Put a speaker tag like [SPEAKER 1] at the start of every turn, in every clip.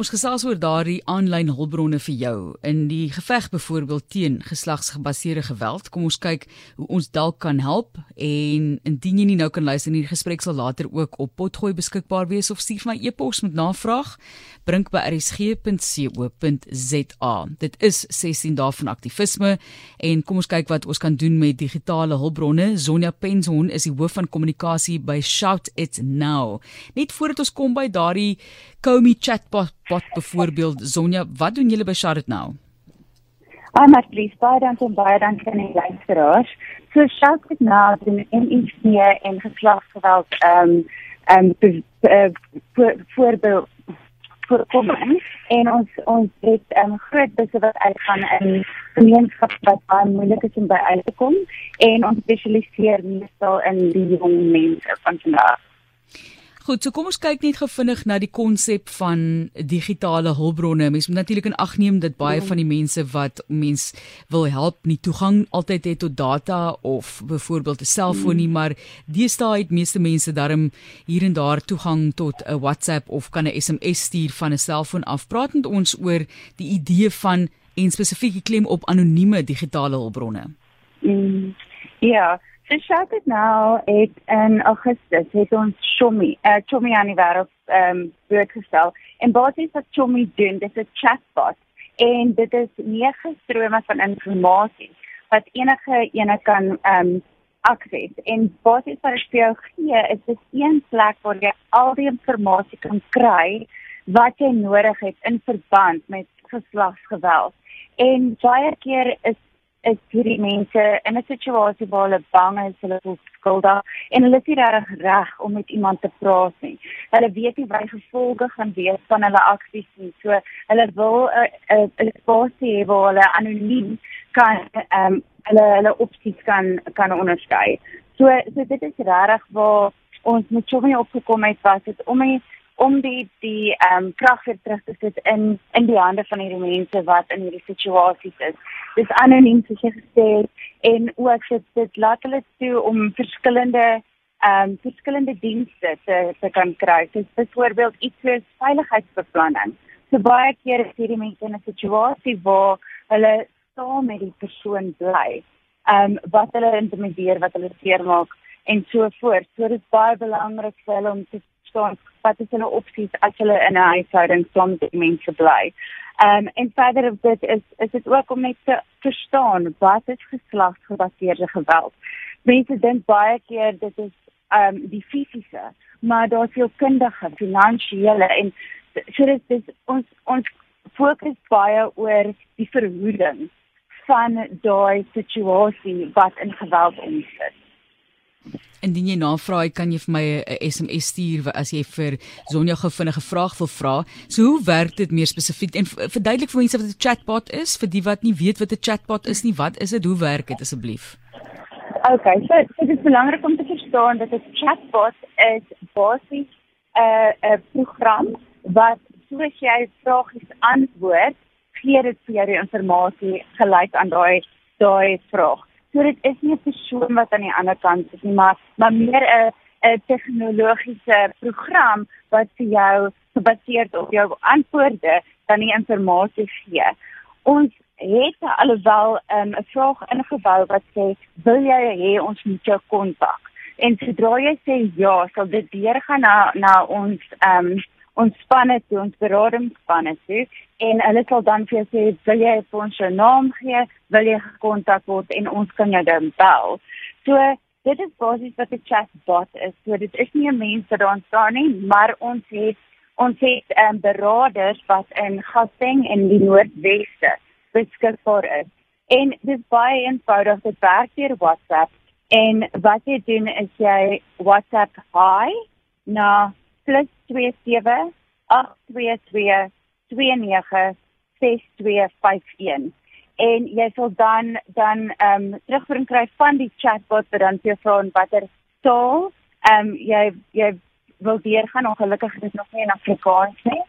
[SPEAKER 1] Ons gesels oor daardie aanlyn hulpbronne vir jou in die geveg byvoorbeeld teen geslagsgebaseerde geweld. Kom ons kyk hoe ons dalk kan help en indien jy nie nou kan luister nie, die gesprek sal later ook op potgooi beskikbaar wees of stuur my e-pos met navraag bring by rsg.co.za. Dit is 16 dae van aktivisme en kom ons kyk wat ons kan doen met digitale hulpbronne. Sonja Penshon is die hoof van kommunikasie by Shout It Now. Net voordat ons kom by daardie Komi chatbot bot byvoorbeeld Sonja, wat doen julle by Shout It Now?
[SPEAKER 2] Hi Marlies, baie dankie en baie dankie aan die luisteraars. So It Now doen MEC en geslagsgeweld ehm um, ehm um, voorbeeld voorkoming en ons ons het 'n um, groot busse wat uitgaan in gemeenskappe wat baie moeilik is om by uit te kom en ons spesialiseer meestal in die jong mense van vandag.
[SPEAKER 1] Goed, so kom ons kyk net gevinnig na die konsep van digitale hulpbronne. Mens moet natuurlik in ag neem dat baie van die mense wat mens wil help nie toegang altyd het tot data of byvoorbeeld 'n selfoon nie, maar deesdae het meeste mense darm hier en daar toegang tot 'n WhatsApp of kan 'n SMS stuur van 'n selfoon af. Praat met ons oor die idee van en spesifiek klem op anonieme digitale hulpbronne.
[SPEAKER 2] Mm, ja, So shout it now het in Augustus het ons Chomi, uh, Chomi aan die wêreld ehm um, voorgestel. En basies wat Chomi doen, dis 'n chatbot en dit is nege strome van inligting wat enige ene kan ehm um, akses. En basies wat ek vir jou gee, is dit een plek waar jy al die inligting kan kry wat jy nodig het in verband met geslagsgeweld. En baie keer is is hierdie mense in 'n situasie waar hulle bang is, hulle voel skuldig en hulle is nie reg reg om met iemand te praat nie. Hulle weet nie wat die gevolge gaan wees van hulle aksies nie. So hulle wil 'n 'n spasie hê waar hulle anoniem kan ehm um, hulle hulle opsies kan kan onderskei. So so dit is regtig waar ons met Chovy opgekom het was dit om die om die die ehm um, krag weer terug te sit in in die hande van hierdie mense wat in hierdie situasies is. Dis anoniem soos jy gesê het en ook dit dit laat hulle toe om verskillende ehm um, verskillende dienste te te kan kry. Soos byvoorbeeld iets soos veiligheidsbeplanning. So baie keer is hierdie mense in 'n situasie waar hulle saam met die persoon bly. Ehm um, wat hulle intimideer, wat hulle seermaak en so voort. So dit is baie belangrik vir hulle om te verstaan wat is hulle opsies as hulle in 'n huishouding saam met mense bly. Ehm um, en verder op dit is is dit ook om net te verstaan wat is geslagsgebaseerde geweld. Mense dink baie keer dit is ehm um, die fisiese, maar daar's veel kundige, finansiële en so dit is ons ons fokus baie oor die verhoeding van daai situasie wat in geweld omsit.
[SPEAKER 1] Indien jy navraai, kan jy vir my 'n SMS stuur as jy vir Sonja gou vinnige vraag wil vra. So hoe werk dit meer spesifiek en verduidelik vir mense wat 'n chatbot is vir die wat nie weet wat 'n chatbot is nie. Wat is dit? Hoe werk dit asseblief?
[SPEAKER 2] Okay, so, so dit is belangrik om te verstaan dat 'n chatbot is basies 'n uh, 'n program wat soos jy vragies antwoord, gee dit vir jou die inligting gelyk aan daai daai vraag. So dit is nie 'n persoon wat aan die ander kant is nie, maar maar meer 'n 'n tegnologiese program wat vir jou gebaseer op jou antwoorde dan die inligting gee. Ons het alhoewel ehm, 'n um, vraag ingebou wat sê wil jy hê ons moet jou kontak? En sodra jy sê ja, sal dit deurgaan na na ons ehm um, ons spanne toe, ons beraadingsspanne toe en hulle sal dan vir jou sê wil jy vir ons jou naam gee, wil jy gekontak word en ons kan jou dan bel. So dit is basies wat 'n chatbot is. So dit is nie 'n mens wat ons staan nie, maar ons het ons het um, beraders wat in Gauteng en die Noordweste beskikbaar is. En dit is baie eenvoudig, dit werk deur WhatsApp. En wat jy doen is jy WhatsApp hi na 27 822 296251 en jy sal dan dan ehm um, terugbring kry van die chatbot wat dan vir jou vra watter taal ehm um, jy jy wil deurgaan ongelukkig is dit nog nie in Afrikaans nie.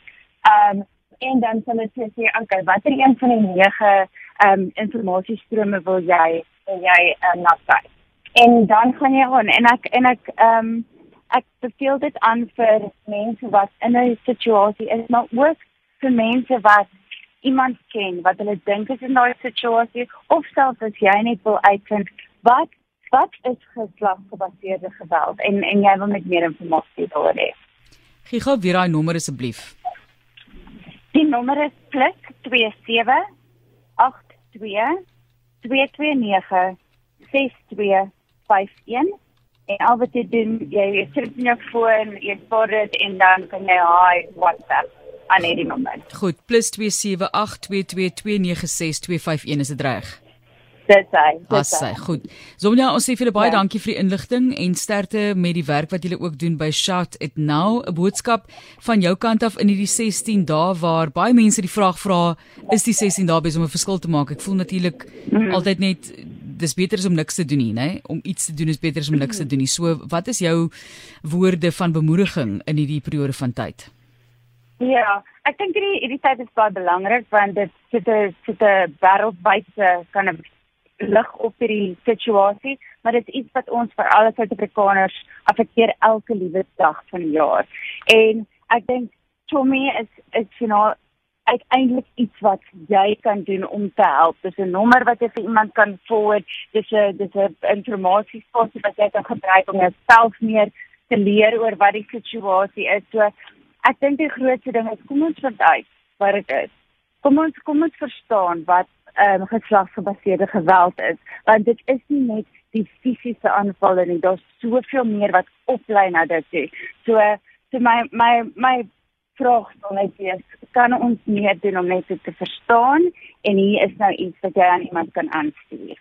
[SPEAKER 2] Ehm um, en dan sal dit sê okay watter een van die nege ehm um, informasiestrome wil jy wil jy ehm um, na kyk. En dan gaan jy aan en ek en ek ehm um, ek beveel dit aan vir mense wat in 'n situasie is maar ook vir mense wat iemand ken wat hulle dink is in daai situasie of selfs as jy net wil uitvind wat wat is geslagsgebaseerde geweld en en jy wil met meer inligting daaroor hê.
[SPEAKER 1] Gee gou weer daai nommer asseblief.
[SPEAKER 2] Die nommer is +27 82 229 6251 en al wat jy doen, jy sit in jou foon, jy spaar dit en dan kan jy hi WhatsApp aan hierdie nommer.
[SPEAKER 1] Goed, +27822296251 is dit reg?
[SPEAKER 2] Dit sê.
[SPEAKER 1] Dit sê. Goed. Sonja, ons sê vir julle baie ja. dankie vir die inligting en sterkte met die werk wat julle ook doen by Shout It Now, 'n boodskap van jou kant af in hierdie 16 dae waar baie mense die vraag vra, is die 16 dae besig om 'n verskil te maak? Ek voel natuurlik mm -hmm. altyd net dis beter as om niks te doen nie, nê? Om iets te doen is beter as om niks te doen nie. So, wat is jou woorde van bemoediging in hierdie periode van tyd?
[SPEAKER 2] Ja, ek dink hierdie hierdie tyd is baie belangrik want dit sit 'n sit 'n wêreldwye kan 'n lig op hierdie situasie, maar dit is iets wat ons vir alle Suid-Afrikaners affekteer elke liewe dag van die jaar. En ek dink Tommy is is you know uiteindelik iets wat jy kan doen om te help. Dis 'n nommer wat jy vir iemand kan forward. Dis 'n dis 'n informasiesposie wat jy kan gebruik om jouself meer te leer oor wat die situasie is. So ek dink die grootste ding is kom ons vind uit wat dit is. Kom ons kom ons verstaan wat ehm um, geslagsgebaseerde geweld is want dit is nie net die fisiese aanvalle nie daar's soveel meer wat oplei na dit toe. so so my my my vraag sal net wees kan ons meer doen om net te verstaan en hier is nou iets wat jy aan iemand kan aanstuur